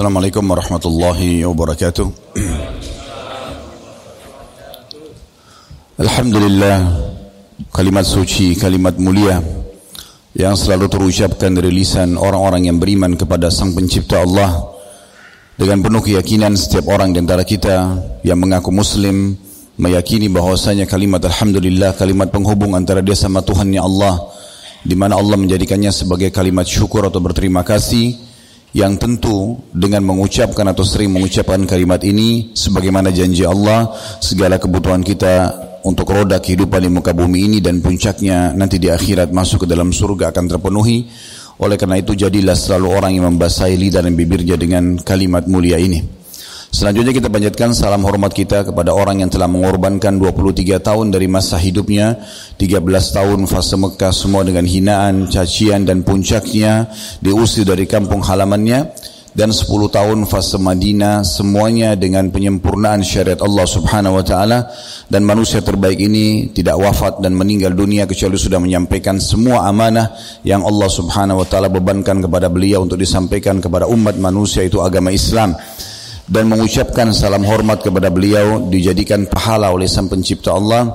Assalamualaikum warahmatullahi wabarakatuh. Alhamdulillah kalimat suci, kalimat mulia yang selalu terucapkan dari lisan orang-orang yang beriman kepada Sang Pencipta Allah dengan penuh keyakinan setiap orang di antara kita yang mengaku muslim meyakini bahwasanya kalimat alhamdulillah kalimat penghubung antara dia sama Tuhannya Allah di mana Allah menjadikannya sebagai kalimat syukur atau berterima kasih yang tentu dengan mengucapkan atau sering mengucapkan kalimat ini sebagaimana janji Allah segala kebutuhan kita untuk roda kehidupan di muka bumi ini dan puncaknya nanti di akhirat masuk ke dalam surga akan terpenuhi. Oleh karena itu jadilah selalu orang yang membasahi lidah dan bibirnya dengan kalimat mulia ini Selanjutnya kita panjatkan salam hormat kita kepada orang yang telah mengorbankan 23 tahun dari masa hidupnya, 13 tahun fase Mekah semua dengan hinaan, cacian dan puncaknya diusir dari kampung halamannya dan 10 tahun fase Madinah semuanya dengan penyempurnaan syariat Allah Subhanahu wa taala. Dan manusia terbaik ini tidak wafat dan meninggal dunia kecuali sudah menyampaikan semua amanah yang Allah Subhanahu wa taala bebankan kepada beliau untuk disampaikan kepada umat manusia itu agama Islam dan mengucapkan salam hormat kepada beliau dijadikan pahala oleh sang pencipta Allah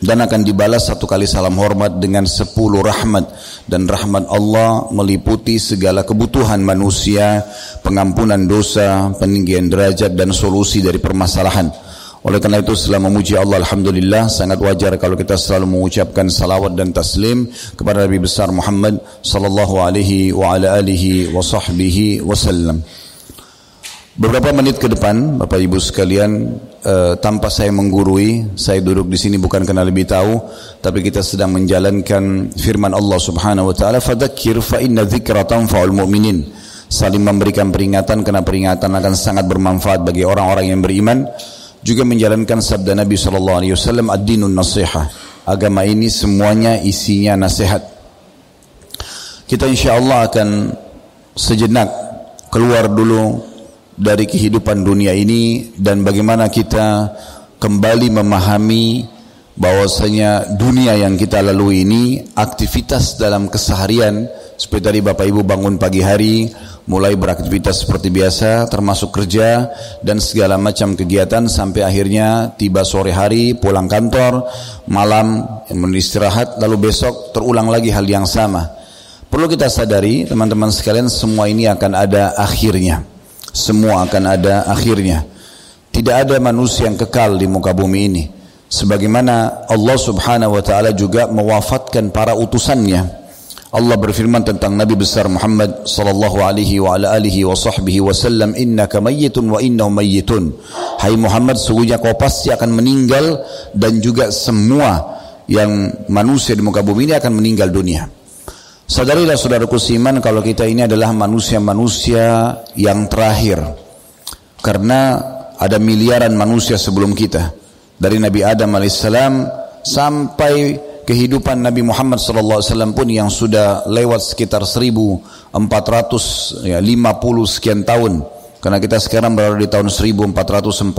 dan akan dibalas satu kali salam hormat dengan sepuluh rahmat dan rahmat Allah meliputi segala kebutuhan manusia pengampunan dosa peninggian derajat dan solusi dari permasalahan oleh karena itu setelah memuji Allah Alhamdulillah sangat wajar kalau kita selalu mengucapkan salawat dan taslim kepada Nabi besar Muhammad sallallahu alaihi wa wa wasallam. Beberapa menit ke depan, Bapak Ibu sekalian, uh, tanpa saya menggurui, saya duduk di sini bukan karena lebih tahu, tapi kita sedang menjalankan firman Allah Subhanahu wa taala, "Fadzakir fa inna dzikra tanfa'ul mu'minin." Saling memberikan peringatan karena peringatan akan sangat bermanfaat bagi orang-orang yang beriman. Juga menjalankan sabda Nabi sallallahu alaihi wasallam, "Ad-dinun nasihah." Agama ini semuanya isinya nasihat. Kita insya-Allah akan sejenak keluar dulu dari kehidupan dunia ini dan bagaimana kita kembali memahami bahwasanya dunia yang kita lalui ini aktivitas dalam keseharian seperti tadi Bapak Ibu bangun pagi hari mulai beraktivitas seperti biasa termasuk kerja dan segala macam kegiatan sampai akhirnya tiba sore hari pulang kantor malam menistirahat lalu besok terulang lagi hal yang sama. Perlu kita sadari teman-teman sekalian semua ini akan ada akhirnya semua akan ada akhirnya. Tidak ada manusia yang kekal di muka bumi ini. Sebagaimana Allah subhanahu wa ta'ala juga mewafatkan para utusannya. Allah berfirman tentang Nabi besar Muhammad sallallahu alaihi wa ala alihi wa sahbihi wasallam innaka mayyitun wa innahum mayyitun. Hai Muhammad sungguhnya kau pasti akan meninggal dan juga semua yang manusia di muka bumi ini akan meninggal dunia. Sadarilah saudaraku siman kalau kita ini adalah manusia-manusia yang terakhir. Karena ada miliaran manusia sebelum kita. Dari Nabi Adam alaihissalam sampai kehidupan Nabi Muhammad wasallam pun yang sudah lewat sekitar 1450 ya, sekian tahun. Karena kita sekarang berada di tahun 1444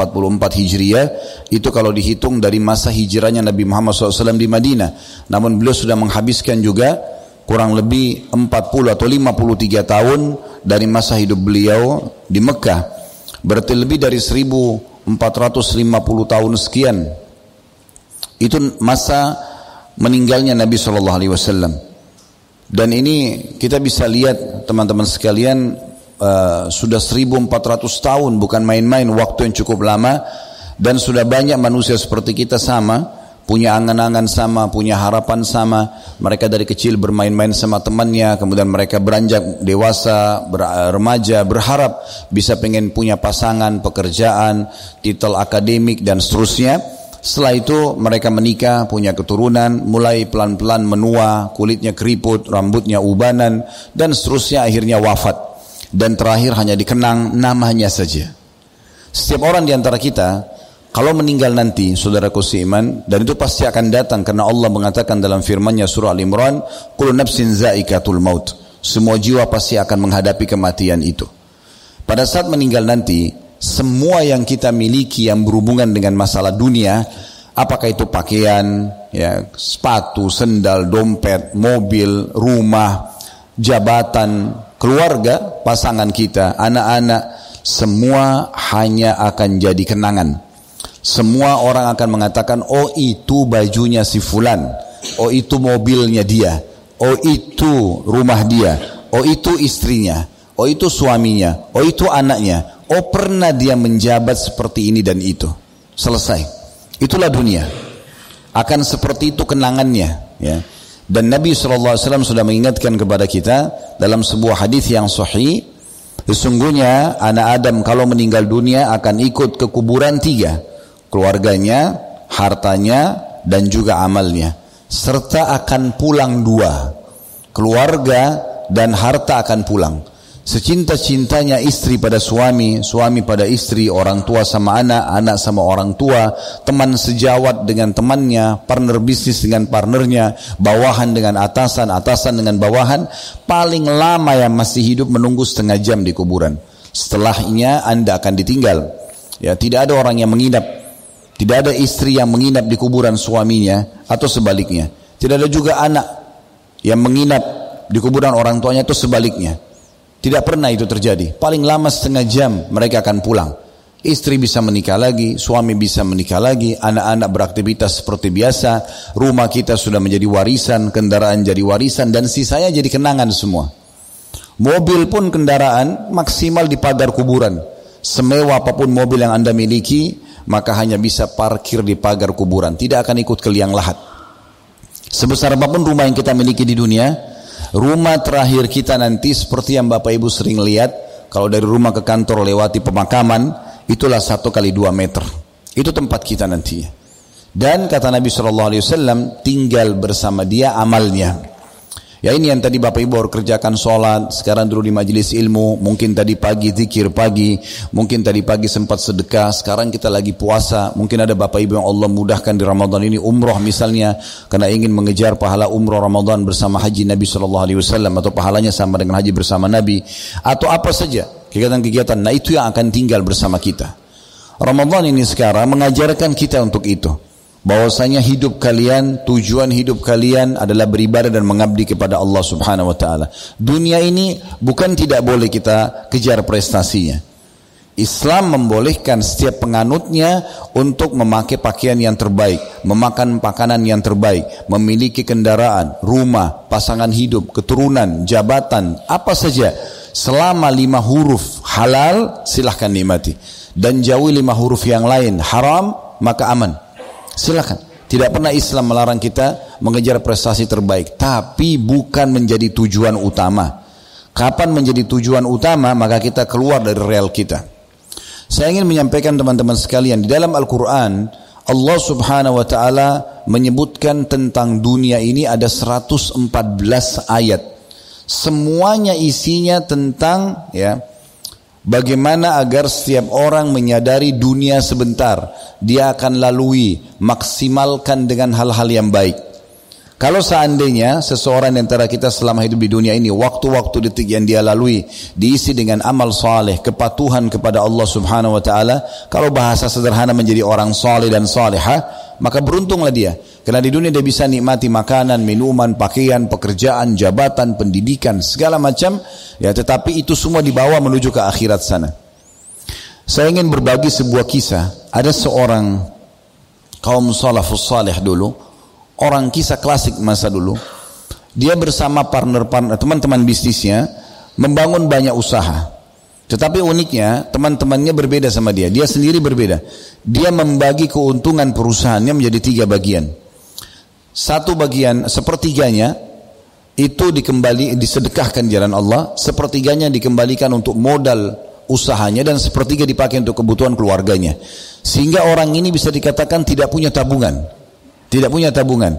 Hijriah Itu kalau dihitung dari masa hijrahnya Nabi Muhammad SAW di Madinah Namun beliau sudah menghabiskan juga kurang lebih 40 atau 53 tahun dari masa hidup beliau di Mekah. Berarti lebih dari 1450 tahun sekian. Itu masa meninggalnya Nabi Shallallahu Alaihi Wasallam. Dan ini kita bisa lihat teman-teman sekalian uh, sudah 1400 tahun bukan main-main waktu yang cukup lama dan sudah banyak manusia seperti kita sama punya angan-angan sama, punya harapan sama. Mereka dari kecil bermain-main sama temannya, kemudian mereka beranjak dewasa, ber, remaja, berharap bisa pengen punya pasangan, pekerjaan, titel akademik dan seterusnya. Setelah itu mereka menikah, punya keturunan, mulai pelan-pelan menua, kulitnya keriput, rambutnya ubanan, dan seterusnya akhirnya wafat. Dan terakhir hanya dikenang namanya saja. Setiap orang di antara kita kalau meninggal nanti, saudaraku seiman, dan itu pasti akan datang karena Allah mengatakan dalam firman-Nya surah Al-Imran, "Kullu nafsin zaikatul maut." Semua jiwa pasti akan menghadapi kematian itu. Pada saat meninggal nanti, semua yang kita miliki yang berhubungan dengan masalah dunia, apakah itu pakaian, ya, sepatu, sendal, dompet, mobil, rumah, jabatan, keluarga, pasangan kita, anak-anak, semua hanya akan jadi kenangan. Semua orang akan mengatakan, oh itu bajunya si fulan, oh itu mobilnya dia, oh itu rumah dia, oh itu istrinya, oh itu suaminya, oh itu anaknya, oh pernah dia menjabat seperti ini dan itu. Selesai. Itulah dunia. Akan seperti itu kenangannya. Ya. Dan Nabi SAW sudah mengingatkan kepada kita dalam sebuah hadis yang sahih, sesungguhnya anak Adam kalau meninggal dunia akan ikut ke kuburan tiga, keluarganya, hartanya, dan juga amalnya, serta akan pulang dua, keluarga dan harta akan pulang. Secinta-cintanya istri pada suami, suami pada istri, orang tua sama anak, anak sama orang tua, teman sejawat dengan temannya, partner bisnis dengan partnernya, bawahan dengan atasan, atasan dengan bawahan, paling lama yang masih hidup menunggu setengah jam di kuburan. Setelahnya Anda akan ditinggal. Ya, tidak ada orang yang menginap, tidak ada istri yang menginap di kuburan suaminya atau sebaliknya. Tidak ada juga anak yang menginap di kuburan orang tuanya itu sebaliknya. Tidak pernah itu terjadi. Paling lama setengah jam mereka akan pulang. Istri bisa menikah lagi, suami bisa menikah lagi, anak-anak beraktivitas seperti biasa, rumah kita sudah menjadi warisan, kendaraan jadi warisan, dan sisanya jadi kenangan semua. Mobil pun kendaraan maksimal di pagar kuburan. Semewah apa pun mobil yang anda miliki, maka hanya bisa parkir di pagar kuburan. Tidak akan ikut ke liang lahat. Sebesar apa pun rumah yang kita miliki di dunia, Rumah terakhir kita nanti seperti yang Bapak Ibu sering lihat, kalau dari rumah ke kantor lewati pemakaman, itulah satu kali dua meter. Itu tempat kita nantinya. Dan kata Nabi Shallallahu Alaihi Wasallam tinggal bersama dia amalnya. Ya ini yang tadi Bapak Ibu harus kerjakan sholat, sekarang dulu di majelis ilmu, mungkin tadi pagi zikir pagi, mungkin tadi pagi sempat sedekah, sekarang kita lagi puasa, mungkin ada Bapak Ibu yang Allah mudahkan di Ramadan ini. Umroh misalnya, karena ingin mengejar pahala umroh Ramadan bersama haji Nabi Shallallahu Alaihi Wasallam atau pahalanya sama dengan haji bersama Nabi, atau apa saja kegiatan-kegiatan, nah itu yang akan tinggal bersama kita. Ramadan ini sekarang mengajarkan kita untuk itu bahwasanya hidup kalian, tujuan hidup kalian adalah beribadah dan mengabdi kepada Allah Subhanahu wa taala. Dunia ini bukan tidak boleh kita kejar prestasinya. Islam membolehkan setiap penganutnya untuk memakai pakaian yang terbaik, memakan makanan yang terbaik, memiliki kendaraan, rumah, pasangan hidup, keturunan, jabatan, apa saja. Selama lima huruf halal, silahkan nikmati. Dan jauhi lima huruf yang lain haram, maka aman. Silakan. Tidak pernah Islam melarang kita mengejar prestasi terbaik, tapi bukan menjadi tujuan utama. Kapan menjadi tujuan utama, maka kita keluar dari real kita. Saya ingin menyampaikan teman-teman sekalian, di dalam Al-Quran, Allah subhanahu wa ta'ala menyebutkan tentang dunia ini ada 114 ayat. Semuanya isinya tentang ya Bagaimana agar setiap orang menyadari dunia sebentar, dia akan lalui, maksimalkan dengan hal-hal yang baik. Kalau seandainya seseorang di antara kita selama hidup di dunia ini, waktu-waktu detik yang dia lalui diisi dengan amal saleh, kepatuhan kepada Allah Subhanahu wa taala, kalau bahasa sederhana menjadi orang saleh dan salehah, maka beruntunglah dia. Karena di dunia dia bisa nikmati makanan, minuman, pakaian, pekerjaan, jabatan, pendidikan, segala macam, ya tetapi itu semua dibawa menuju ke akhirat sana. Saya ingin berbagi sebuah kisah. Ada seorang kaum salafus saleh dulu, orang kisah klasik masa dulu. Dia bersama partner-partner teman-teman bisnisnya membangun banyak usaha. Tetapi uniknya teman-temannya berbeda sama dia. Dia sendiri berbeda. Dia membagi keuntungan perusahaannya menjadi tiga bagian. Satu bagian sepertiganya itu dikembali disedekahkan jalan Allah, sepertiganya dikembalikan untuk modal usahanya dan sepertiga dipakai untuk kebutuhan keluarganya. Sehingga orang ini bisa dikatakan tidak punya tabungan. Tidak punya tabungan.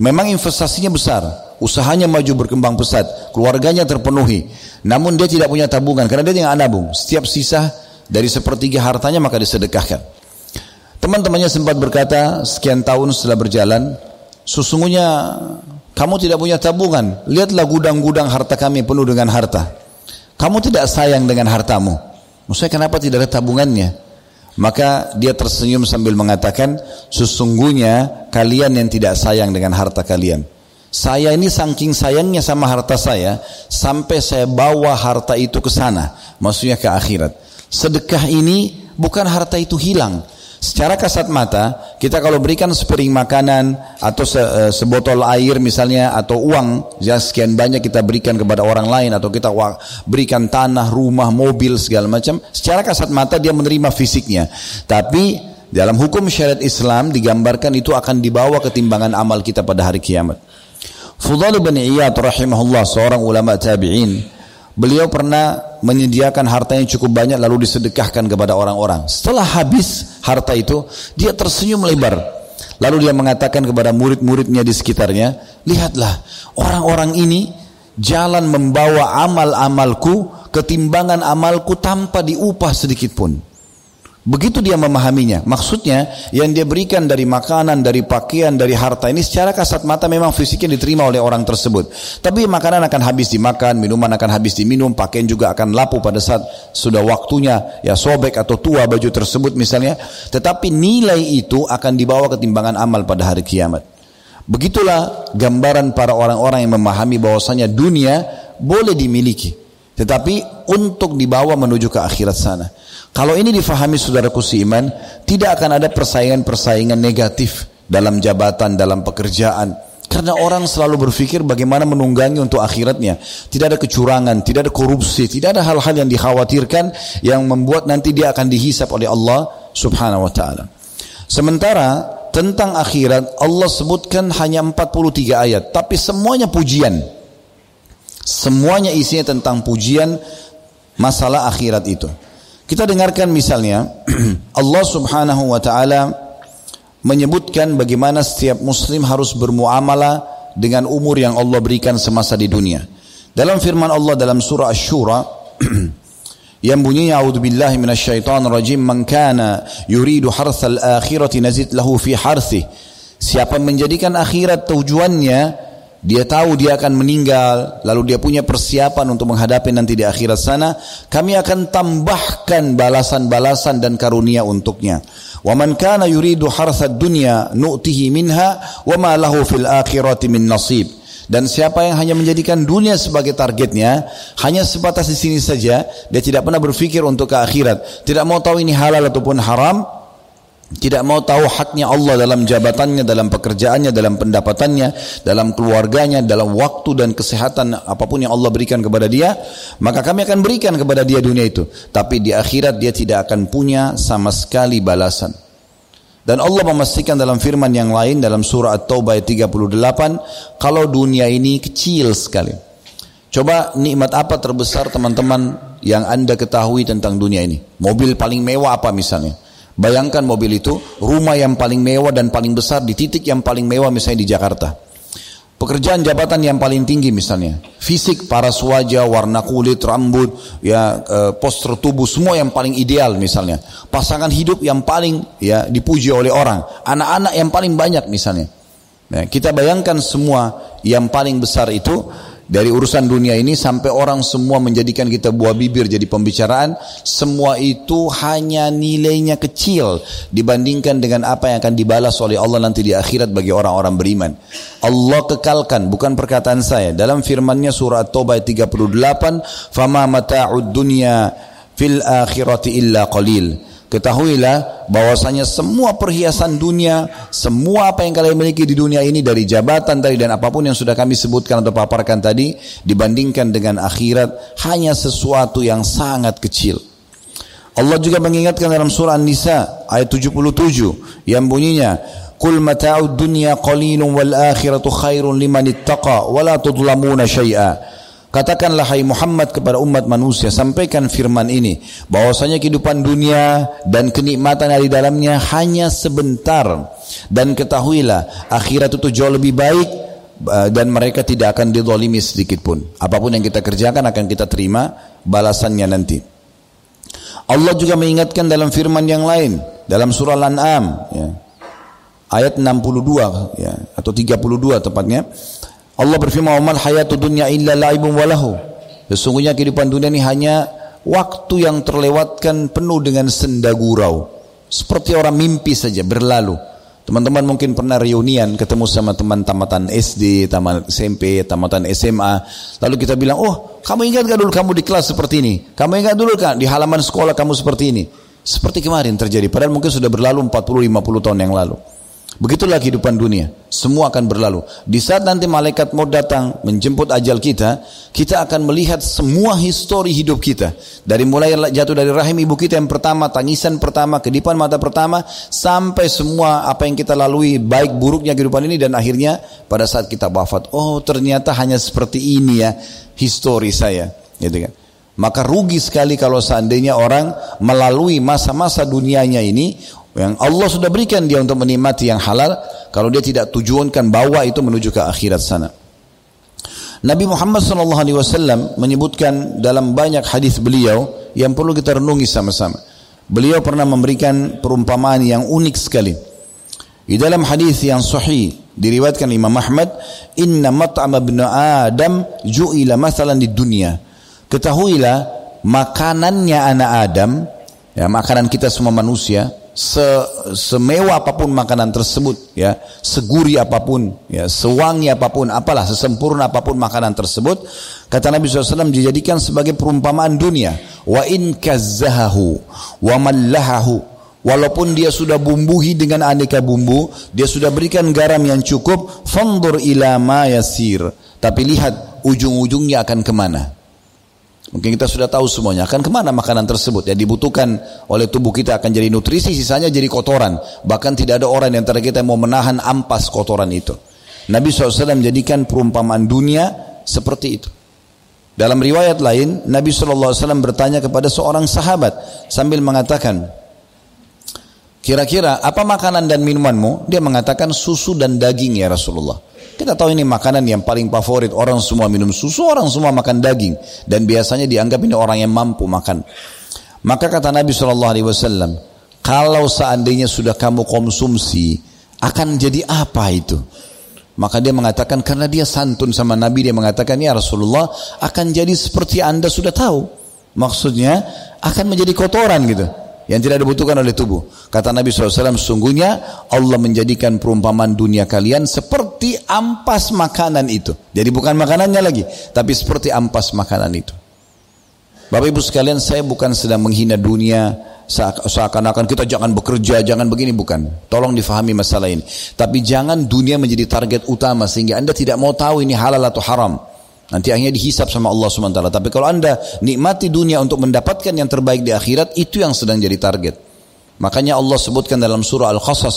Memang investasinya besar, usahanya maju berkembang pesat, keluarganya terpenuhi. Namun dia tidak punya tabungan karena dia tidak nabung. Setiap sisa dari sepertiga hartanya maka disedekahkan. Teman-temannya sempat berkata sekian tahun setelah berjalan, sesungguhnya kamu tidak punya tabungan. Lihatlah gudang-gudang harta kami penuh dengan harta. Kamu tidak sayang dengan hartamu. Maksudnya kenapa tidak ada tabungannya? Maka dia tersenyum sambil mengatakan, sesungguhnya kalian yang tidak sayang dengan harta kalian. Saya ini saking sayangnya sama harta saya sampai saya bawa harta itu ke sana, maksudnya ke akhirat. Sedekah ini bukan harta itu hilang. Secara kasat mata, kita kalau berikan sepiring makanan atau se, e, sebotol air misalnya atau uang, ya sekian banyak kita berikan kepada orang lain atau kita berikan tanah, rumah, mobil segala macam, secara kasat mata dia menerima fisiknya. Tapi dalam hukum syariat Islam digambarkan itu akan dibawa ketimbangan amal kita pada hari kiamat. Fudhal bin Iyad rahimahullah seorang ulama tabi'in beliau pernah menyediakan harta yang cukup banyak lalu disedekahkan kepada orang-orang. Setelah habis harta itu dia tersenyum lebar. Lalu dia mengatakan kepada murid-muridnya di sekitarnya lihatlah orang-orang ini jalan membawa amal-amalku ketimbangan amalku tanpa diupah sedikit pun Begitu dia memahaminya. Maksudnya yang dia berikan dari makanan, dari pakaian, dari harta ini secara kasat mata memang fisiknya diterima oleh orang tersebut. Tapi makanan akan habis dimakan, minuman akan habis diminum, pakaian juga akan lapu pada saat sudah waktunya ya sobek atau tua baju tersebut misalnya. Tetapi nilai itu akan dibawa ketimbangan amal pada hari kiamat. Begitulah gambaran para orang-orang yang memahami bahwasanya dunia boleh dimiliki. Tetapi untuk dibawa menuju ke akhirat sana. Kalau ini difahami saudaraku seiman, tidak akan ada persaingan-persaingan negatif dalam jabatan, dalam pekerjaan. Karena orang selalu berpikir bagaimana menunggangi untuk akhiratnya. Tidak ada kecurangan, tidak ada korupsi, tidak ada hal-hal yang dikhawatirkan yang membuat nanti dia akan dihisap oleh Allah subhanahu wa ta'ala. Sementara tentang akhirat Allah sebutkan hanya 43 ayat. Tapi semuanya pujian. Semuanya isinya tentang pujian masalah akhirat itu. Kita dengarkan misalnya Allah Subhanahu wa taala menyebutkan bagaimana setiap muslim harus bermuamalah dengan umur yang Allah berikan semasa di dunia. Dalam firman Allah dalam surah Asy-Syura yang bunyinya a'udzubillahi minasyaitonir rajim man kana yuridu harthal akhirati nazid lahu fi harthi siapa menjadikan akhirat tujuannya dia tahu dia akan meninggal, lalu dia punya persiapan untuk menghadapi nanti di akhirat sana, kami akan tambahkan balasan-balasan dan karunia untuknya. Wa man kana yuridu harthad dunya nu'tihi minha wa ma lahu fil akhirati min nasib. Dan siapa yang hanya menjadikan dunia sebagai targetnya, hanya sebatas di sini saja, dia tidak pernah berpikir untuk ke akhirat, tidak mau tahu ini halal ataupun haram, tidak mau tahu haknya Allah dalam jabatannya, dalam pekerjaannya, dalam pendapatannya, dalam keluarganya, dalam waktu dan kesehatan apa pun yang Allah berikan kepada dia, maka kami akan berikan kepada dia dunia itu. Tapi di akhirat dia tidak akan punya sama sekali balasan. Dan Allah memastikan dalam firman yang lain dalam surah At-Taubah ayat 38, kalau dunia ini kecil sekali. Coba nikmat apa terbesar teman-teman yang Anda ketahui tentang dunia ini? Mobil paling mewah apa misalnya? Bayangkan mobil itu, rumah yang paling mewah dan paling besar di titik yang paling mewah misalnya di Jakarta. Pekerjaan jabatan yang paling tinggi misalnya, fisik, paras wajah, warna kulit, rambut, ya e, postur tubuh semua yang paling ideal misalnya. Pasangan hidup yang paling ya dipuji oleh orang, anak-anak yang paling banyak misalnya. Nah, kita bayangkan semua yang paling besar itu dari urusan dunia ini sampai orang semua menjadikan kita buah bibir jadi pembicaraan, semua itu hanya nilainya kecil dibandingkan dengan apa yang akan dibalas oleh Allah nanti di akhirat bagi orang-orang beriman. Allah kekalkan, bukan perkataan saya. Dalam firmannya surah At-Taubah 38, "Fama mata'ud dunya fil akhirati illa qalil." Ketahuilah bahwasanya semua perhiasan dunia, semua apa yang kalian miliki di dunia ini dari jabatan tadi dan apa pun yang sudah kami sebutkan atau paparkan tadi dibandingkan dengan akhirat hanya sesuatu yang sangat kecil. Allah juga mengingatkan dalam surah An-Nisa ayat 77 yang bunyinya Qul mata'ud dunya qalilun wal akhiratu khairun liman ittaqa wa la tudlamuna syai'a. Katakanlah hai Muhammad kepada umat manusia sampaikan firman ini. Bahwasanya kehidupan dunia dan kenikmatan yang di dalamnya hanya sebentar. Dan ketahuilah akhirat itu jauh lebih baik eh, dan mereka tidak akan didolimi sedikit pun. Apa pun yang kita kerjakan akan kita terima balasannya nanti. Allah juga mengingatkan dalam firman yang lain dalam surah Al-An'am ya, ayat 62 ya, atau 32 tepatnya Allah berfirman, "Wa hayatu dunya illa la'ibun walahu." Sesungguhnya kehidupan dunia ini hanya waktu yang terlewatkan penuh dengan senda gurau. Seperti orang mimpi saja berlalu. Teman-teman mungkin pernah reunian ketemu sama teman tamatan SD, tamat SMP, tamatan SMA. Lalu kita bilang, oh kamu ingat gak dulu kamu di kelas seperti ini? Kamu ingat dulu kan di halaman sekolah kamu seperti ini? Seperti kemarin terjadi. Padahal mungkin sudah berlalu 40-50 tahun yang lalu. Begitulah kehidupan dunia. Semua akan berlalu. Di saat nanti malaikat mau datang menjemput ajal kita, kita akan melihat semua histori hidup kita. Dari mulai jatuh dari rahim ibu kita yang pertama, tangisan pertama, kedipan mata pertama, sampai semua apa yang kita lalui, baik buruknya kehidupan ini dan akhirnya pada saat kita wafat, oh ternyata hanya seperti ini ya histori saya. Gitu kan. Maka rugi sekali kalau seandainya orang melalui masa-masa dunianya ini yang Allah sudah berikan dia untuk menikmati yang halal kalau dia tidak tujuankan bawa itu menuju ke akhirat sana Nabi Muhammad SAW menyebutkan dalam banyak hadis beliau yang perlu kita renungi sama-sama. Beliau pernah memberikan perumpamaan yang unik sekali. Di dalam hadis yang sahih diriwayatkan Imam Ahmad, "Inna mat'am ibn Adam ju'ila masalan di dunia." Ketahuilah makanannya anak Adam, ya makanan kita semua manusia se, semewah apa pun makanan tersebut ya seguri apa pun ya sewangi apa pun apalah sesempurna apa pun makanan tersebut kata Nabi SAW dijadikan sebagai perumpamaan dunia. Wa in kazzahahu wa mallahahu. Walaupun dia sudah bumbuhi dengan aneka bumbu dia sudah berikan garam yang cukup fandur ila ma yasir. Tapi lihat ujung-ujungnya akan ke mana Mungkin kita sudah tahu semuanya. Akan ke mana makanan tersebut? Yang dibutuhkan oleh tubuh kita akan jadi nutrisi, sisanya jadi kotoran. Bahkan tidak ada orang yang antara kita yang mau menahan ampas kotoran itu. Nabi SAW menjadikan perumpamaan dunia seperti itu. Dalam riwayat lain, Nabi SAW bertanya kepada seorang sahabat sambil mengatakan, Kira-kira apa makanan dan minumanmu? Dia mengatakan susu dan daging ya Rasulullah. Kita tahu ini makanan yang paling favorit. Orang semua minum susu, orang semua makan daging. Dan biasanya dianggap ini orang yang mampu makan. Maka kata Nabi SAW, kalau seandainya sudah kamu konsumsi, akan jadi apa itu? Maka dia mengatakan, karena dia santun sama Nabi, dia mengatakan, ya Rasulullah, akan jadi seperti anda sudah tahu. Maksudnya, akan menjadi kotoran gitu yang tidak dibutuhkan oleh tubuh. Kata Nabi SAW, sungguhnya Allah menjadikan perumpamaan dunia kalian seperti ampas makanan itu. Jadi bukan makanannya lagi, tapi seperti ampas makanan itu. Bapak ibu sekalian, saya bukan sedang menghina dunia, seakan-akan kita jangan bekerja, jangan begini, bukan. Tolong difahami masalah ini. Tapi jangan dunia menjadi target utama sehingga anda tidak mau tahu ini halal atau haram. Nanti akhirnya dihisap sama Allah SWT. Tapi kalau anda nikmati dunia untuk mendapatkan yang terbaik di akhirat, itu yang sedang jadi target. Makanya Allah sebutkan dalam surah Al-Qasas,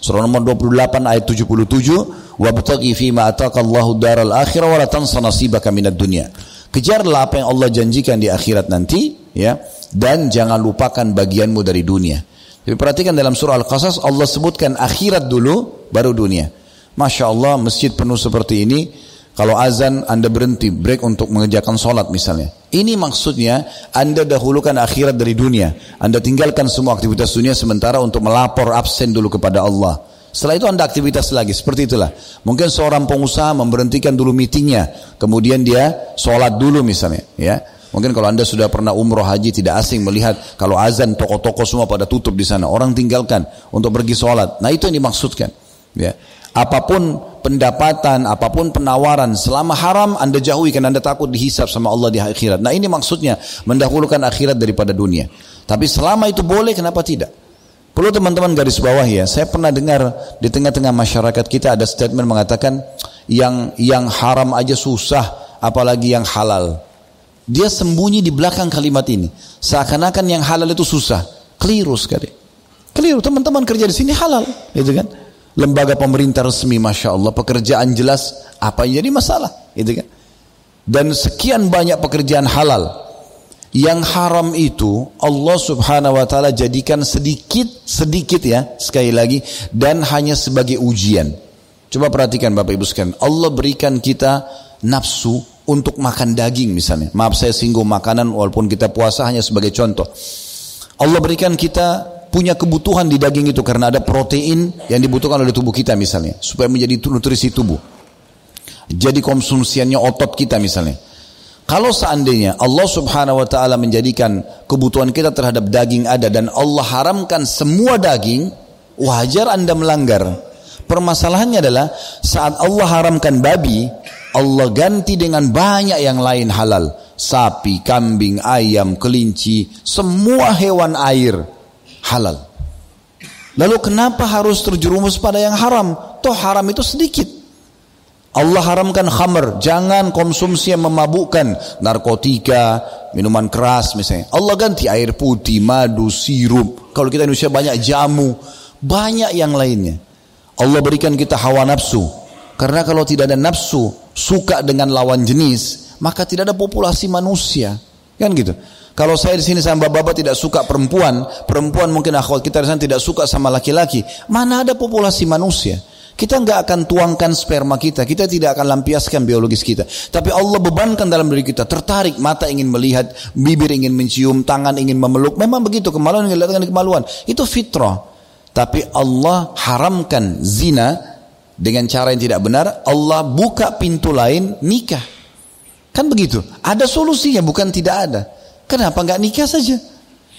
surah nomor 28 ayat 77, "Wabtaghi fi ma ataqallahu daral akhirah wa la tansa nasibaka minad dunya." Kejarlah apa yang Allah janjikan di akhirat nanti, ya, dan jangan lupakan bagianmu dari dunia. Tapi perhatikan dalam surah Al-Qasas Allah sebutkan akhirat dulu baru dunia. Masya Allah masjid penuh seperti ini kalau azan Anda berhenti break untuk mengerjakan sholat misalnya. Ini maksudnya Anda dahulukan akhirat dari dunia. Anda tinggalkan semua aktivitas dunia sementara untuk melapor absen dulu kepada Allah. Setelah itu Anda aktivitas lagi. Seperti itulah. Mungkin seorang pengusaha memberhentikan dulu meetingnya. Kemudian dia sholat dulu misalnya. Ya. Mungkin kalau Anda sudah pernah umroh haji tidak asing melihat kalau azan toko-toko semua pada tutup di sana. Orang tinggalkan untuk pergi sholat. Nah itu yang dimaksudkan. Ya. Apa pun pendapatan, apa pun penawaran, selama haram Anda jauhi karena Anda takut dihisap sama Allah di akhirat. Nah ini maksudnya mendahulukan akhirat daripada dunia. Tapi selama itu boleh, kenapa tidak? Perlu teman-teman garis bawah ya, saya pernah dengar di tengah-tengah masyarakat kita ada statement mengatakan yang yang haram aja susah, apalagi yang halal. Dia sembunyi di belakang kalimat ini, seakan-akan yang halal itu susah. Keliru sekali. Keliru, teman-teman kerja di sini halal, gitu kan? Lembaga pemerintah resmi Masya Allah pekerjaan jelas apa yang jadi masalah gitu kan? Dan sekian banyak pekerjaan halal. Yang haram itu Allah subhanahu wa ta'ala jadikan sedikit sedikit ya sekali lagi dan hanya sebagai ujian. Coba perhatikan Bapak Ibu sekalian. Allah berikan kita nafsu untuk makan daging misalnya. Maaf saya singgung makanan walaupun kita puasa hanya sebagai contoh. Allah berikan kita punya kebutuhan di daging itu karena ada protein yang dibutuhkan oleh tubuh kita misalnya supaya menjadi nutrisi tubuh. Jadi konsumsiannya otot kita misalnya. Kalau seandainya Allah Subhanahu wa taala menjadikan kebutuhan kita terhadap daging ada dan Allah haramkan semua daging, Wajar Anda melanggar. Permasalahannya adalah saat Allah haramkan babi, Allah ganti dengan banyak yang lain halal. Sapi, kambing, ayam, kelinci, semua hewan air halal. Lalu kenapa harus terjerumus pada yang haram? Toh haram itu sedikit. Allah haramkan khamr, jangan konsumsi yang memabukkan, narkotika, minuman keras misalnya. Allah ganti air putih, madu, sirup. Kalau kita Indonesia banyak jamu, banyak yang lainnya. Allah berikan kita hawa nafsu. Karena kalau tidak ada nafsu, suka dengan lawan jenis, maka tidak ada populasi manusia. Kan gitu. Kalau saya di sini sama bapak tidak suka perempuan, perempuan mungkin akhwat kita di sana tidak suka sama laki-laki, mana ada populasi manusia? Kita nggak akan tuangkan sperma kita, kita tidak akan lampiaskan biologis kita. Tapi Allah bebankan dalam diri kita, tertarik, mata ingin melihat, bibir ingin mencium, tangan ingin memeluk. Memang begitu, kemaluan ingin dengan kemaluan. Itu fitrah. Tapi Allah haramkan zina dengan cara yang tidak benar. Allah buka pintu lain nikah. Kan begitu. Ada solusinya, bukan tidak ada. Kenapa nggak nikah saja?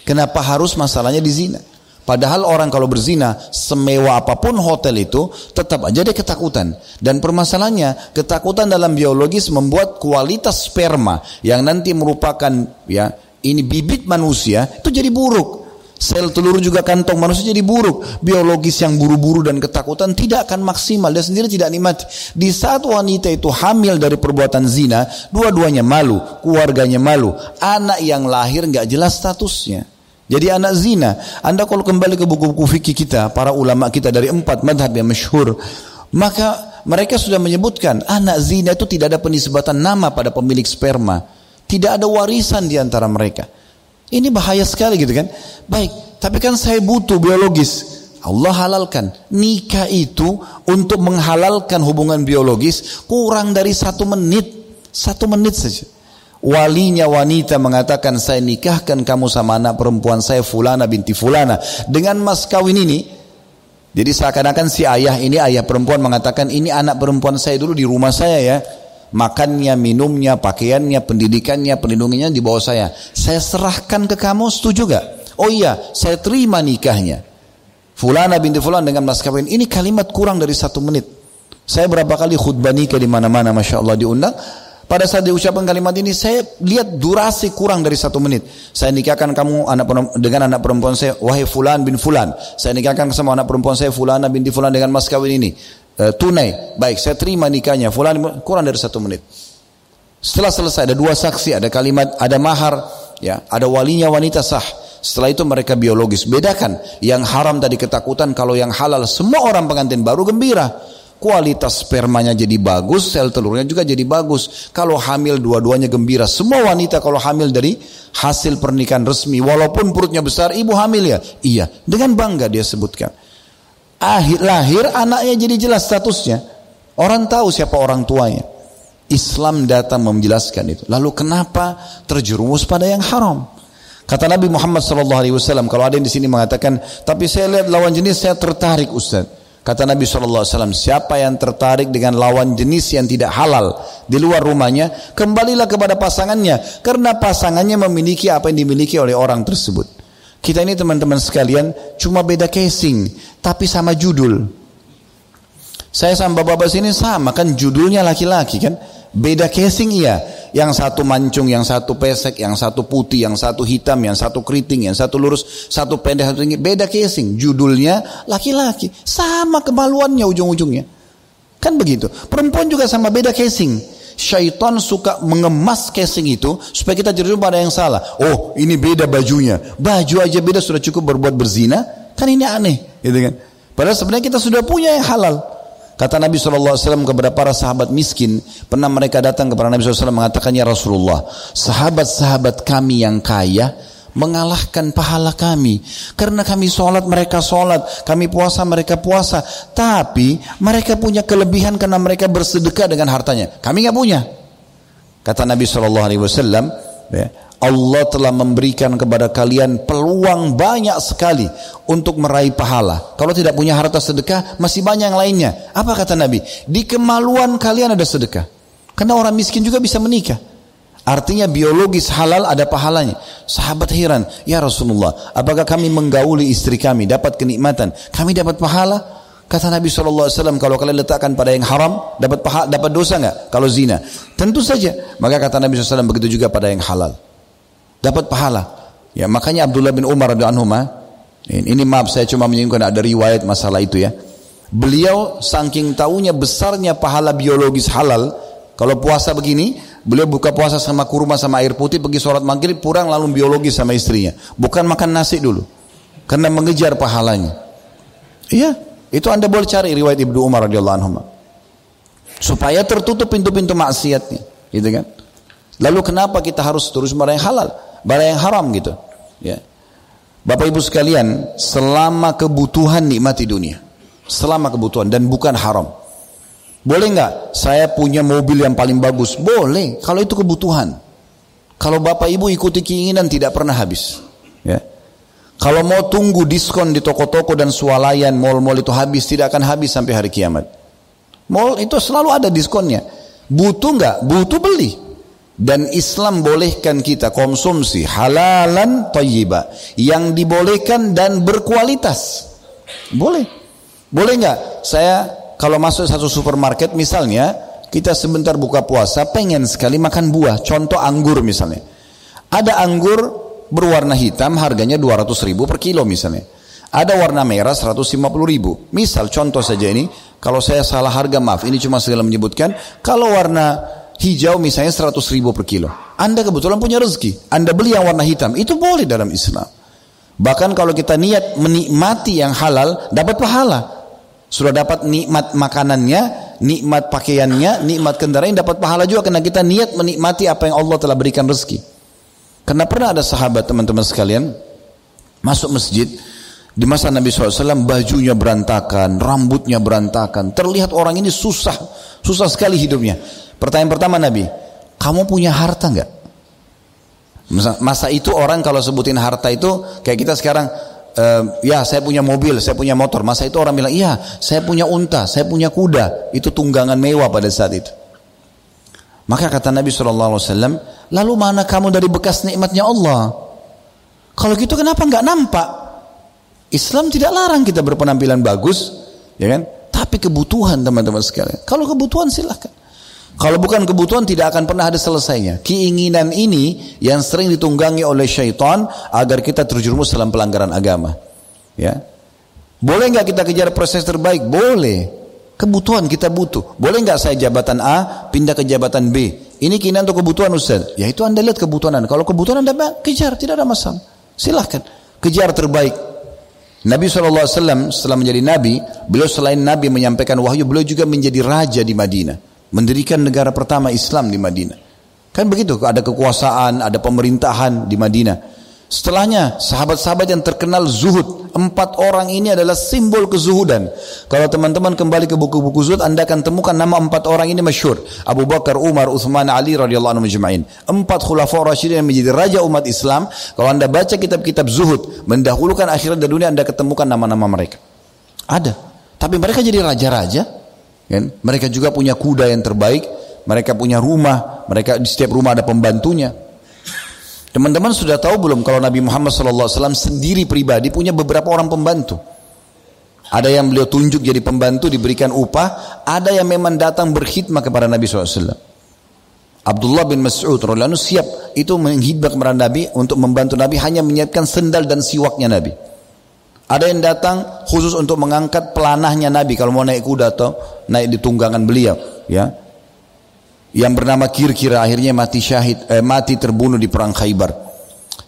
Kenapa harus masalahnya di zina? Padahal orang kalau berzina, semewah apa pun hotel itu, tetap aja dia ketakutan. Dan permasalahannya, ketakutan dalam biologis membuat kualitas sperma yang nanti merupakan ya ini bibit manusia itu jadi buruk. Sel telur juga kantong manusia jadi buruk. Biologis yang buru-buru dan ketakutan tidak akan maksimal. Dia sendiri tidak nikmat. Di saat wanita itu hamil dari perbuatan zina, dua-duanya malu, keluarganya malu. Anak yang lahir nggak jelas statusnya. Jadi anak zina. Anda kalau kembali ke buku-buku fikih kita, para ulama kita dari empat madhab yang masyhur, maka mereka sudah menyebutkan anak zina itu tidak ada penisbatan nama pada pemilik sperma. Tidak ada warisan di antara mereka. Ini bahaya sekali gitu kan. Baik, tapi kan saya butuh biologis. Allah halalkan. Nikah itu untuk menghalalkan hubungan biologis kurang dari satu menit. Satu menit saja walinya wanita mengatakan saya nikahkan kamu sama anak perempuan saya fulana binti fulana dengan mas kawin ini jadi seakan-akan si ayah ini ayah perempuan mengatakan ini anak perempuan saya dulu di rumah saya ya makannya, minumnya, pakaiannya, pendidikannya, perlindungannya di bawah saya. Saya serahkan ke kamu, setuju gak? Oh iya, saya terima nikahnya. Fulana binti Fulan dengan mas kawin. Ini kalimat kurang dari satu menit. Saya berapa kali khutbah nikah di mana-mana, masya Allah diundang. Pada saat diucapkan kalimat ini, saya lihat durasi kurang dari satu menit. Saya nikahkan kamu anak dengan anak perempuan saya, wahai fulan bin fulan. Saya nikahkan sama anak perempuan saya, fulana binti fulan dengan mas kawin ini. E, tunai, baik, saya terima nikahnya. Fulan kurang dari satu menit. Setelah selesai, ada dua saksi, ada kalimat, ada mahar, ya, ada walinya wanita sah. Setelah itu mereka biologis. Bedakan yang haram tadi ketakutan, kalau yang halal semua orang pengantin baru gembira kualitas spermanya jadi bagus, sel telurnya juga jadi bagus. Kalau hamil dua-duanya gembira. Semua wanita kalau hamil dari hasil pernikahan resmi, walaupun perutnya besar, ibu hamil ya? Iya, dengan bangga dia sebutkan. Akhir lahir anaknya jadi jelas statusnya. Orang tahu siapa orang tuanya. Islam datang menjelaskan itu. Lalu kenapa terjerumus pada yang haram? Kata Nabi Muhammad SAW, kalau ada yang di sini mengatakan, tapi saya lihat lawan jenis saya tertarik Ustaz. Kata Nabi SAW, siapa yang tertarik dengan lawan jenis yang tidak halal di luar rumahnya, kembalilah kepada pasangannya. Karena pasangannya memiliki apa yang dimiliki oleh orang tersebut. Kita ini teman-teman sekalian, cuma beda casing, tapi sama judul. Saya sama bapak-bapak sini sama, kan judulnya laki-laki kan. Beda casing iya. Yang satu mancung, yang satu pesek, yang satu putih, yang satu hitam, yang satu keriting, yang satu lurus, satu pendek, satu tinggi. Beda casing. Judulnya laki-laki. Sama kemaluannya ujung-ujungnya. Kan begitu. Perempuan juga sama beda casing. Syaitan suka mengemas casing itu supaya kita jadi pada yang salah. Oh, ini beda bajunya. Baju aja beda sudah cukup berbuat berzina. Kan ini aneh, gitu kan? Padahal sebenarnya kita sudah punya yang halal. Kata Nabi SAW kepada para sahabat miskin, pernah mereka datang kepada Nabi SAW mengatakan, Ya Rasulullah, sahabat-sahabat kami yang kaya, mengalahkan pahala kami. Karena kami sholat, mereka sholat. Kami puasa, mereka puasa. Tapi mereka punya kelebihan karena mereka bersedekah dengan hartanya. Kami nggak punya. Kata Nabi SAW, ya, Allah telah memberikan kepada kalian peluang banyak sekali untuk meraih pahala. Kalau tidak punya harta sedekah, masih banyak yang lainnya. Apa kata Nabi? Di kemaluan kalian ada sedekah. Karena orang miskin juga bisa menikah. Artinya biologis halal ada pahalanya. Sahabat heran, ya Rasulullah, apakah kami menggauli istri kami dapat kenikmatan? Kami dapat pahala? Kata Nabi SAW, kalau kalian letakkan pada yang haram, dapat pahala, dapat dosa nggak? Kalau zina, tentu saja. Maka kata Nabi SAW begitu juga pada yang halal, dapat pahala. Ya makanya Abdullah bin Umar radhiyallahu anhu, ini maaf saya cuma menyinggung ada riwayat masalah itu ya. Beliau saking tahunya besarnya pahala biologis halal, kalau puasa begini, beliau buka puasa sama kurma sama air putih, pergi sholat maghrib, pulang lalu biologis sama istrinya. Bukan makan nasi dulu. Karena mengejar pahalanya. Iya, itu anda boleh cari riwayat Ibnu Umar radhiyallahu anhu. Supaya tertutup pintu-pintu maksiatnya. Gitu kan. Lalu kenapa kita harus terus barang yang halal? Barang yang haram gitu. Ya. Bapak ibu sekalian, selama kebutuhan nikmati dunia. Selama kebutuhan dan bukan haram. Boleh nggak saya punya mobil yang paling bagus? Boleh, kalau itu kebutuhan. Kalau bapak ibu ikuti keinginan tidak pernah habis. Ya. Kalau mau tunggu diskon di toko-toko dan swalayan, mall-mall itu habis, tidak akan habis sampai hari kiamat. Mall itu selalu ada diskonnya. Butuh nggak? Butuh beli. Dan Islam bolehkan kita konsumsi halalan tayyiba. Yang dibolehkan dan berkualitas. Boleh. Boleh nggak? Saya kalau masuk satu supermarket misalnya, kita sebentar buka puasa, pengen sekali makan buah, contoh anggur misalnya. Ada anggur berwarna hitam, harganya 200 ribu per kilo misalnya. Ada warna merah 150 ribu. Misal contoh saja ini, kalau saya salah harga maaf, ini cuma segala menyebutkan, kalau warna hijau misalnya 100 ribu per kilo. Anda kebetulan punya rezeki, Anda beli yang warna hitam, itu boleh dalam Islam. Bahkan kalau kita niat menikmati yang halal, dapat pahala. Sudah dapat nikmat makanannya, nikmat pakaiannya, nikmat kendaraan, dapat pahala juga karena kita niat menikmati apa yang Allah telah berikan rezeki. Karena pernah ada sahabat teman-teman sekalian masuk masjid di masa Nabi SAW bajunya berantakan, rambutnya berantakan, terlihat orang ini susah, susah sekali hidupnya. Pertanyaan pertama Nabi, kamu punya harta nggak? Masa, masa itu orang kalau sebutin harta itu kayak kita sekarang uh, ya saya punya mobil, saya punya motor. Masa itu orang bilang, iya saya punya unta, saya punya kuda. Itu tunggangan mewah pada saat itu. Maka kata Nabi SAW, lalu mana kamu dari bekas nikmatnya Allah? Kalau gitu kenapa nggak nampak? Islam tidak larang kita berpenampilan bagus, ya kan? Tapi kebutuhan teman-teman sekalian. Kalau kebutuhan silahkan. Kalau bukan kebutuhan tidak akan pernah ada selesainya. Keinginan ini yang sering ditunggangi oleh syaitan agar kita terjerumus dalam pelanggaran agama. Ya. Boleh nggak kita kejar proses terbaik? Boleh. Kebutuhan kita butuh. Boleh nggak saya jabatan A pindah ke jabatan B? Ini keinginan untuk kebutuhan Ustaz. Ya itu Anda lihat kebutuhan Anda. Kalau kebutuhan Anda kejar, tidak ada masalah. Silahkan. Kejar terbaik. Nabi SAW setelah menjadi Nabi, beliau selain Nabi menyampaikan wahyu, beliau juga menjadi raja di Madinah mendirikan negara pertama Islam di Madinah. Kan begitu, ada kekuasaan, ada pemerintahan di Madinah. Setelahnya, sahabat-sahabat yang terkenal zuhud. Empat orang ini adalah simbol kezuhudan. Kalau teman-teman kembali ke buku-buku zuhud, anda akan temukan nama empat orang ini masyhur. Abu Bakar, Umar, Uthman, Ali radhiyallahu anhu majma'in. Empat khulafa Rasyidin yang menjadi raja umat Islam. Kalau anda baca kitab-kitab zuhud, mendahulukan akhirat dan dunia, anda ketemukan nama-nama mereka. Ada. Tapi mereka jadi raja-raja Kan? Mereka juga punya kuda yang terbaik, mereka punya rumah, mereka di setiap rumah ada pembantunya. Teman-teman sudah tahu belum kalau Nabi Muhammad SAW sendiri pribadi punya beberapa orang pembantu. Ada yang beliau tunjuk jadi pembantu diberikan upah, ada yang memang datang berkhidmat kepada Nabi SAW. Abdullah bin Mas'ud siap itu menghidmat kepada Nabi untuk membantu Nabi hanya menyiapkan sendal dan siwaknya Nabi. Ada yang datang khusus untuk mengangkat pelanahnya Nabi kalau mau naik kuda atau naik di tunggangan beliau, ya. Yang bernama Kir-Kira akhirnya mati syahid, eh, mati terbunuh di perang Khaybar.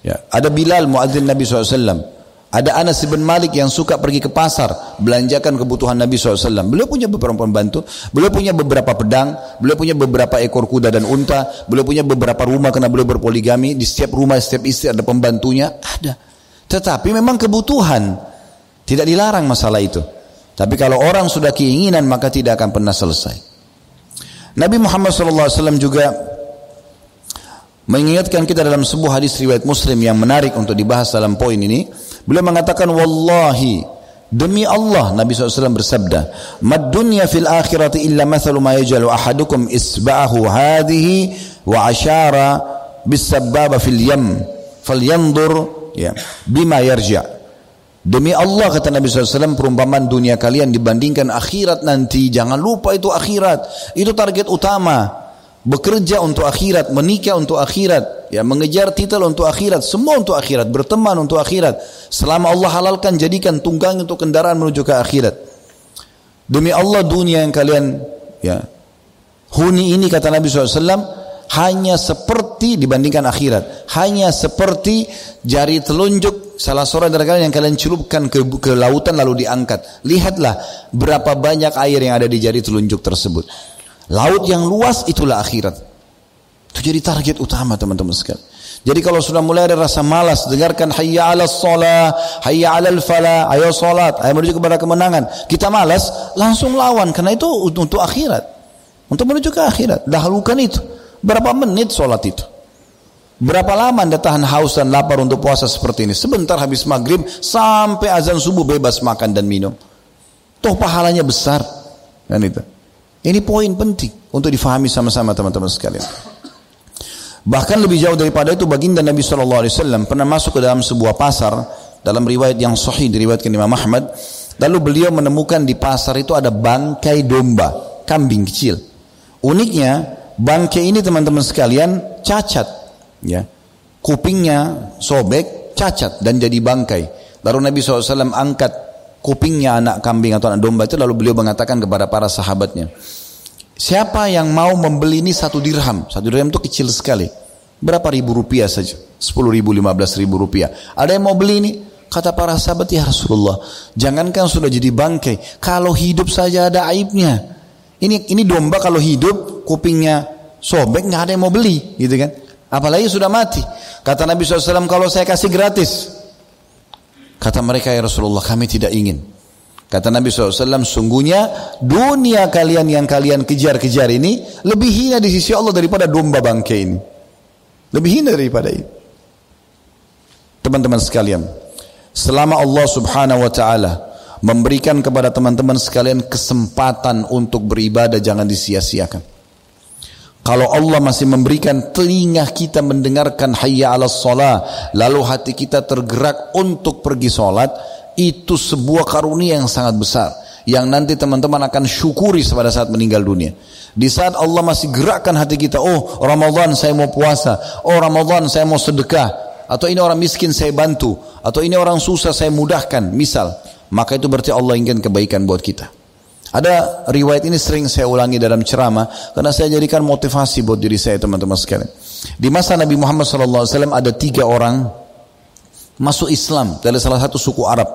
Ya. Ada Bilal muadzin Nabi SAW. Ada Anas bin Malik yang suka pergi ke pasar belanjakan kebutuhan Nabi SAW. Beliau punya beberapa pembantu, beliau punya beberapa pedang, beliau punya beberapa ekor kuda dan unta, beliau punya beberapa rumah karena beliau berpoligami. Di setiap rumah, setiap istri ada pembantunya, ada. Tetapi memang kebutuhan. Tidak dilarang masalah itu. Tapi kalau orang sudah keinginan maka tidak akan pernah selesai. Nabi Muhammad SAW juga mengingatkan kita dalam sebuah hadis riwayat Muslim yang menarik untuk dibahas dalam poin ini. Beliau mengatakan wallahi demi Allah Nabi SAW bersabda, "Mad dunya fil akhirati illa mathalu ma yajalu ahadukum isba'ahu hadhihi wa asyara bisabbaba fil yam falyanzur ya bima yarja Demi Allah kata Nabi SAW perumpamaan dunia kalian dibandingkan akhirat nanti. Jangan lupa itu akhirat. Itu target utama. Bekerja untuk akhirat, menikah untuk akhirat, ya mengejar titel untuk akhirat, semua untuk akhirat, berteman untuk akhirat. Selama Allah halalkan jadikan tunggang untuk kendaraan menuju ke akhirat. Demi Allah dunia yang kalian ya huni ini kata Nabi SAW hanya seperti dibandingkan akhirat. Hanya seperti jari telunjuk salah seorang dari kalian yang kalian celupkan ke, ke lautan lalu diangkat. Lihatlah berapa banyak air yang ada di jari telunjuk tersebut. Laut yang luas itulah akhirat. Itu jadi target utama teman-teman sekalian. Jadi kalau sudah mulai ada rasa malas dengarkan hayya ala sholat hayya ala falah ayo sholat ayo menuju kepada kemenangan. Kita malas langsung lawan karena itu untuk akhirat. Untuk menuju ke akhirat. Dahulukan itu Berapa menit sholat itu? Berapa lama anda tahan haus dan lapar untuk puasa seperti ini? Sebentar habis maghrib sampai azan subuh bebas makan dan minum. Toh pahalanya besar. Dan itu. Ini poin penting untuk difahami sama-sama teman-teman sekalian. Bahkan lebih jauh daripada itu baginda Nabi SAW pernah masuk ke dalam sebuah pasar dalam riwayat yang sahih diriwayatkan Imam Ahmad. Lalu beliau menemukan di pasar itu ada bangkai domba, kambing kecil. Uniknya Bangkai ini teman-teman sekalian cacat, ya. Kupingnya sobek, cacat dan jadi bangkai. Lalu Nabi SAW angkat kupingnya anak kambing atau anak domba itu lalu beliau mengatakan kepada para sahabatnya, siapa yang mau membeli ini satu dirham? Satu dirham itu kecil sekali. Berapa ribu rupiah saja? Sepuluh ribu, lima belas ribu rupiah. Ada yang mau beli ini? Kata para sahabat, ya Rasulullah, jangankan sudah jadi bangkai, kalau hidup saja ada aibnya. Ini ini domba kalau hidup kupingnya sobek nggak ada yang mau beli, gitu kan? Apalagi sudah mati. Kata Nabi SAW kalau saya kasih gratis, kata mereka ya Rasulullah kami tidak ingin. Kata Nabi SAW sungguhnya dunia kalian yang kalian kejar-kejar ini lebih hina di sisi Allah daripada domba bangkai ini. Lebih hina daripada ini. Teman-teman sekalian, selama Allah Subhanahu wa taala memberikan kepada teman-teman sekalian kesempatan untuk beribadah jangan disia-siakan. Kalau Allah masih memberikan telinga kita mendengarkan hayya ala salah, lalu hati kita tergerak untuk pergi sholat, itu sebuah karunia yang sangat besar. Yang nanti teman-teman akan syukuri pada saat meninggal dunia. Di saat Allah masih gerakkan hati kita, oh Ramadan saya mau puasa, oh Ramadan saya mau sedekah, atau ini orang miskin saya bantu, atau ini orang susah saya mudahkan, misal maka itu berarti Allah ingin kebaikan buat kita. Ada riwayat ini sering saya ulangi dalam ceramah karena saya jadikan motivasi buat diri saya teman-teman sekalian. Di masa Nabi Muhammad SAW ada tiga orang masuk Islam dari salah satu suku Arab.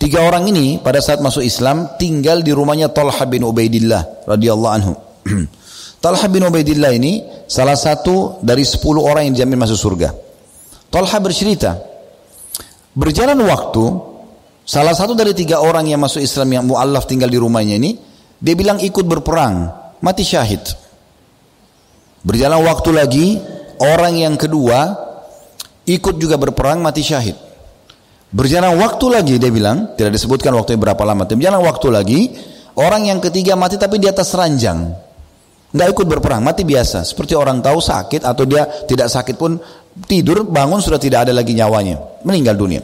Tiga orang ini pada saat masuk Islam tinggal di rumahnya Talha bin Ubaidillah radhiyallahu anhu. Talha bin Ubaidillah ini salah satu dari sepuluh orang yang dijamin masuk surga. Talha bercerita, berjalan waktu Salah satu dari tiga orang yang masuk Islam yang mu'allaf tinggal di rumahnya ini, dia bilang ikut berperang, mati syahid. Berjalan waktu lagi, orang yang kedua ikut juga berperang, mati syahid. Berjalan waktu lagi, dia bilang, tidak disebutkan waktu berapa lama, berjalan waktu lagi, orang yang ketiga mati tapi di atas ranjang. Nggak ikut berperang, mati biasa. Seperti orang tahu sakit atau dia tidak sakit pun tidur, bangun sudah tidak ada lagi nyawanya. Meninggal dunia.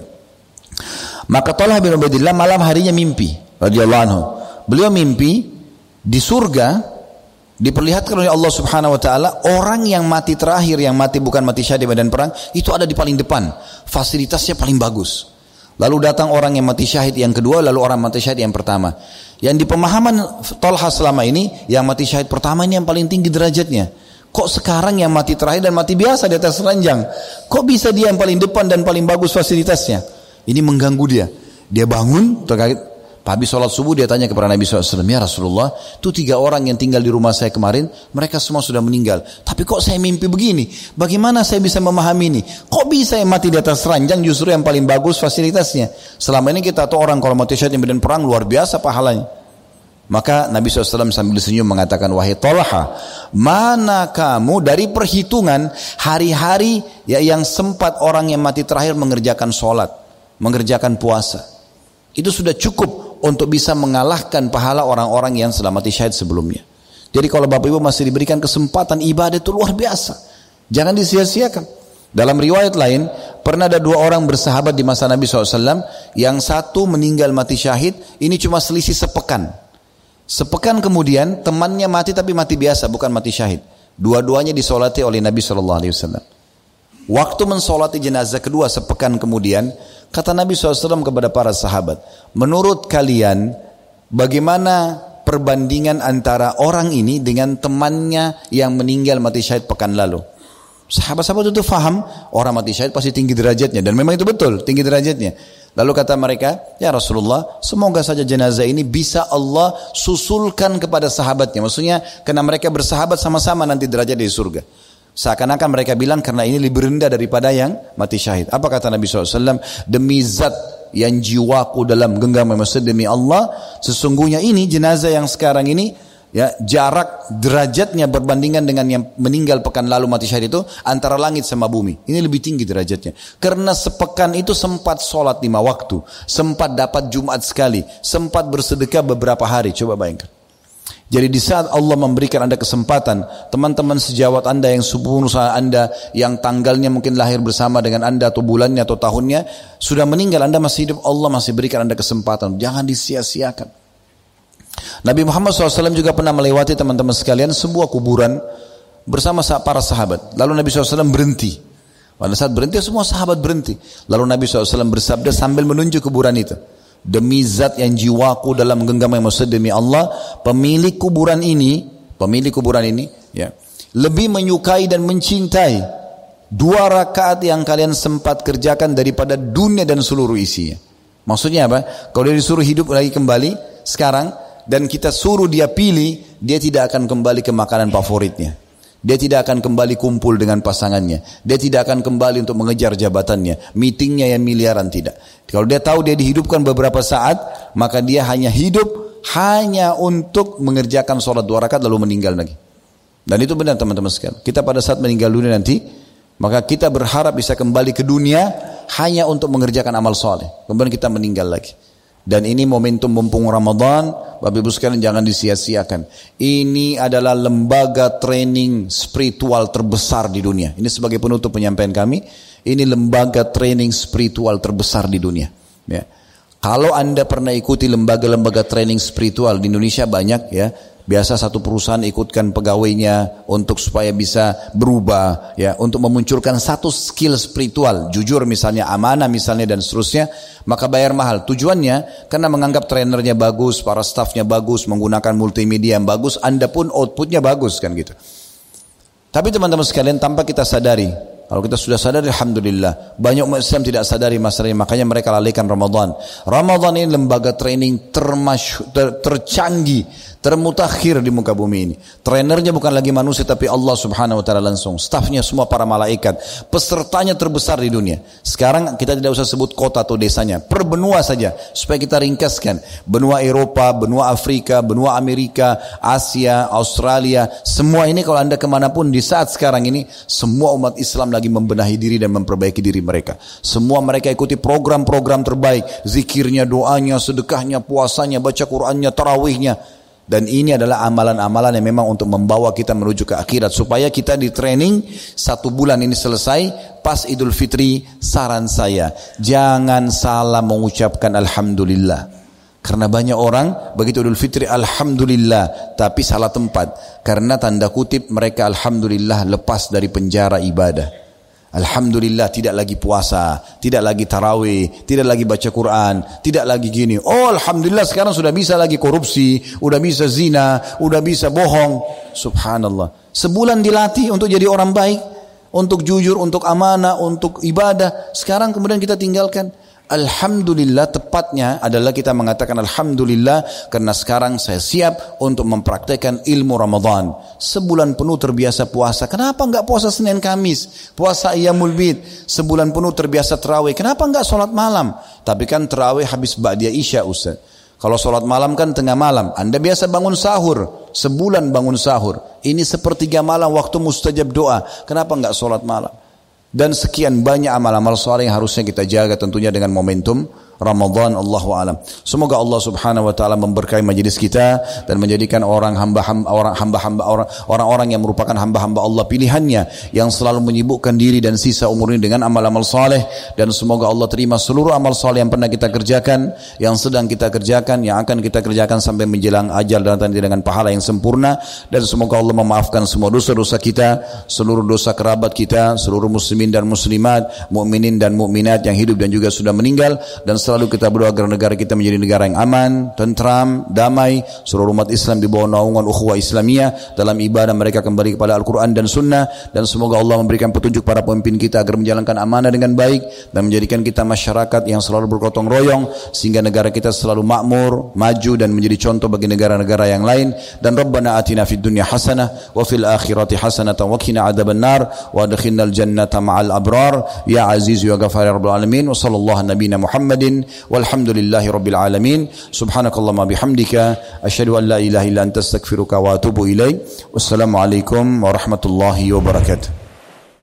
Maka Talha bin Ubaidillah malam harinya mimpi radhiyallahu anhu. Beliau mimpi di surga diperlihatkan oleh Allah Subhanahu wa taala orang yang mati terakhir yang mati bukan mati syahid di medan perang itu ada di paling depan. Fasilitasnya paling bagus. Lalu datang orang yang mati syahid yang kedua, lalu orang mati syahid yang pertama. Yang di pemahaman Talha selama ini, yang mati syahid pertama ini yang paling tinggi derajatnya. Kok sekarang yang mati terakhir dan mati biasa di atas ranjang? Kok bisa dia yang paling depan dan paling bagus fasilitasnya? Ini mengganggu dia. Dia bangun, terkait Habis sholat subuh dia tanya kepada Nabi SAW, Ya Rasulullah, itu tiga orang yang tinggal di rumah saya kemarin, mereka semua sudah meninggal. Tapi kok saya mimpi begini? Bagaimana saya bisa memahami ini? Kok bisa yang mati di atas ranjang justru yang paling bagus fasilitasnya? Selama ini kita tahu orang kalau mati syahid di perang luar biasa pahalanya. Maka Nabi SAW sambil senyum mengatakan, Wahai Talha, mana kamu dari perhitungan hari-hari ya yang sempat orang yang mati terakhir mengerjakan sholat mengerjakan puasa. Itu sudah cukup untuk bisa mengalahkan pahala orang-orang yang selamat syahid sebelumnya. Jadi kalau Bapak Ibu masih diberikan kesempatan ibadah itu luar biasa. Jangan disia-siakan. Dalam riwayat lain, pernah ada dua orang bersahabat di masa Nabi SAW, yang satu meninggal mati syahid, ini cuma selisih sepekan. Sepekan kemudian temannya mati tapi mati biasa, bukan mati syahid. Dua-duanya disolati oleh Nabi SAW. Waktu mensolati jenazah kedua sepekan kemudian, kata Nabi SAW kepada para sahabat, menurut kalian bagaimana perbandingan antara orang ini dengan temannya yang meninggal mati syahid pekan lalu. Sahabat-sahabat itu faham orang mati syahid pasti tinggi derajatnya dan memang itu betul tinggi derajatnya. Lalu kata mereka, ya Rasulullah, semoga saja jenazah ini bisa Allah susulkan kepada sahabatnya. Maksudnya karena mereka bersahabat sama-sama nanti derajat di surga. Seakan-akan mereka bilang karena ini lebih rendah daripada yang mati syahid. Apa kata Nabi SAW? Demi zat yang jiwaku dalam genggaman maksud demi Allah sesungguhnya ini jenazah yang sekarang ini ya jarak derajatnya berbandingan dengan yang meninggal pekan lalu mati syahid itu antara langit sama bumi ini lebih tinggi derajatnya karena sepekan itu sempat sholat lima waktu sempat dapat Jumat sekali sempat bersedekah beberapa hari coba bayangkan jadi di saat Allah memberikan anda kesempatan, teman-teman sejawat anda yang sepupu anda, yang tanggalnya mungkin lahir bersama dengan anda atau bulannya atau tahunnya, sudah meninggal anda masih hidup, Allah masih berikan anda kesempatan. Jangan disia-siakan. Nabi Muhammad SAW juga pernah melewati teman-teman sekalian sebuah kuburan bersama para sahabat. Lalu Nabi SAW berhenti. Pada saat berhenti semua sahabat berhenti. Lalu Nabi SAW bersabda sambil menunjuk kuburan itu. Demi zat yang jiwaku dalam genggaman maksud demi Allah, pemilik kuburan ini, pemilik kuburan ini, ya, lebih menyukai dan mencintai dua rakaat yang kalian sempat kerjakan daripada dunia dan seluruh isinya. Maksudnya apa? Kalau dia disuruh hidup lagi kembali sekarang dan kita suruh dia pilih, dia tidak akan kembali ke makanan favoritnya. Dia tidak akan kembali kumpul dengan pasangannya. Dia tidak akan kembali untuk mengejar jabatannya. Meetingnya yang miliaran tidak. Kalau dia tahu dia dihidupkan beberapa saat, maka dia hanya hidup hanya untuk mengerjakan sholat dua rakaat lalu meninggal lagi. Dan itu benar teman-teman sekalian. Kita pada saat meninggal dunia nanti, maka kita berharap bisa kembali ke dunia hanya untuk mengerjakan amal soleh. Kemudian kita meninggal lagi. Dan ini momentum mumpung Ramadan, Bapak Ibu sekalian jangan disia-siakan. Ini adalah lembaga training spiritual terbesar di dunia. Ini sebagai penutup penyampaian kami, ini lembaga training spiritual terbesar di dunia. Ya. Kalau Anda pernah ikuti lembaga-lembaga training spiritual di Indonesia banyak ya, Biasa satu perusahaan ikutkan pegawainya untuk supaya bisa berubah, ya, untuk memunculkan satu skill spiritual, jujur misalnya, amanah misalnya dan seterusnya, maka bayar mahal. Tujuannya karena menganggap trainernya bagus, para staffnya bagus, menggunakan multimedia yang bagus, Anda pun outputnya bagus kan gitu. Tapi teman-teman sekalian tanpa kita sadari, kalau kita sudah sadar, Alhamdulillah. Banyak umat Islam tidak sadari masalah ini. Makanya mereka lalaikan Ramadan. Ramadan ini lembaga training termasy- ter, tercanggih termutakhir di muka bumi ini. Trainernya bukan lagi manusia tapi Allah subhanahu wa ta'ala langsung. Staffnya semua para malaikat. Pesertanya terbesar di dunia. Sekarang kita tidak usah sebut kota atau desanya. Per benua saja. Supaya kita ringkaskan. Benua Eropa, benua Afrika, benua Amerika, Asia, Australia. Semua ini kalau anda ke mana pun di saat sekarang ini. Semua umat Islam lagi membenahi diri dan memperbaiki diri mereka. Semua mereka ikuti program-program terbaik. Zikirnya, doanya, sedekahnya, puasanya, baca Qurannya, tarawihnya dan ini adalah amalan-amalan yang memang untuk membawa kita menuju ke akhirat. Supaya kita di training satu bulan ini selesai. Pas idul fitri saran saya. Jangan salah mengucapkan Alhamdulillah. Karena banyak orang begitu idul fitri Alhamdulillah. Tapi salah tempat. Karena tanda kutip mereka Alhamdulillah lepas dari penjara ibadah. Alhamdulillah tidak lagi puasa, tidak lagi tarawih, tidak lagi baca Quran, tidak lagi gini. Oh Alhamdulillah sekarang sudah bisa lagi korupsi, sudah bisa zina, sudah bisa bohong. Subhanallah. Sebulan dilatih untuk jadi orang baik, untuk jujur, untuk amanah, untuk ibadah. Sekarang kemudian kita tinggalkan. Alhamdulillah tepatnya adalah kita mengatakan Alhamdulillah karena sekarang saya siap untuk mempraktekkan ilmu Ramadan. Sebulan penuh terbiasa puasa. Kenapa enggak puasa Senin Kamis? Puasa Iyamul Bid. Sebulan penuh terbiasa terawih. Kenapa enggak sholat malam? Tapi kan terawih habis Ba'diyah Isya Ustaz. Kalau sholat malam kan tengah malam. Anda biasa bangun sahur. Sebulan bangun sahur. Ini sepertiga malam waktu mustajab doa. Kenapa enggak sholat malam? Dan sekian banyak amal-amal soleh yang harusnya kita jaga tentunya dengan momentum Ramadan Allahu alam. Semoga Allah Subhanahu wa taala memberkahi majelis kita dan menjadikan orang hamba-hamba orang hamba-hamba orang orang-orang yang merupakan hamba-hamba Allah pilihannya yang selalu menyibukkan diri dan sisa umur ini dengan amal-amal saleh. Dan semoga Allah terima seluruh amal saleh yang pernah kita kerjakan, yang sedang kita kerjakan, yang akan kita kerjakan sampai menjelang ajal dan nanti dengan pahala yang sempurna. Dan semoga Allah memaafkan semua dosa-dosa kita, seluruh dosa kerabat kita, seluruh muslimin dan muslimat, mukminin dan mukminat yang hidup dan juga sudah meninggal. Dan selalu kita berdoa agar negara kita menjadi negara yang aman, tentram, damai, seluruh umat Islam di bawah naungan ukhuwah Islamiyah. Dalam ibadah mereka kembali kepada Al-Quran dan Sunnah. Dan semoga Allah memberikan petunjuk para pemimpin kita agar menjalankan amanah dengan baik dan menjadikan kita masyarakat yang selalu bergotong royong sehingga negara kita selalu makmur, maju dan menjadi contoh bagi negara-negara yang lain. Dan Rabbana atina fid dunya hasanah wa fil akhirati hasanah wa qina adzabannar wa adkhilnal jannata ma'al abrar. Ya aziz ya ghafar ya rabbal alamin. Wa sallallahu Muhammadin والحمد لله رب العالمين. سبحانك اللهم بحمدك أشهد أن لا إله إلا أنت أستغفرك وأتوب إليك. والسلام عليكم ورحمة الله وبركاته.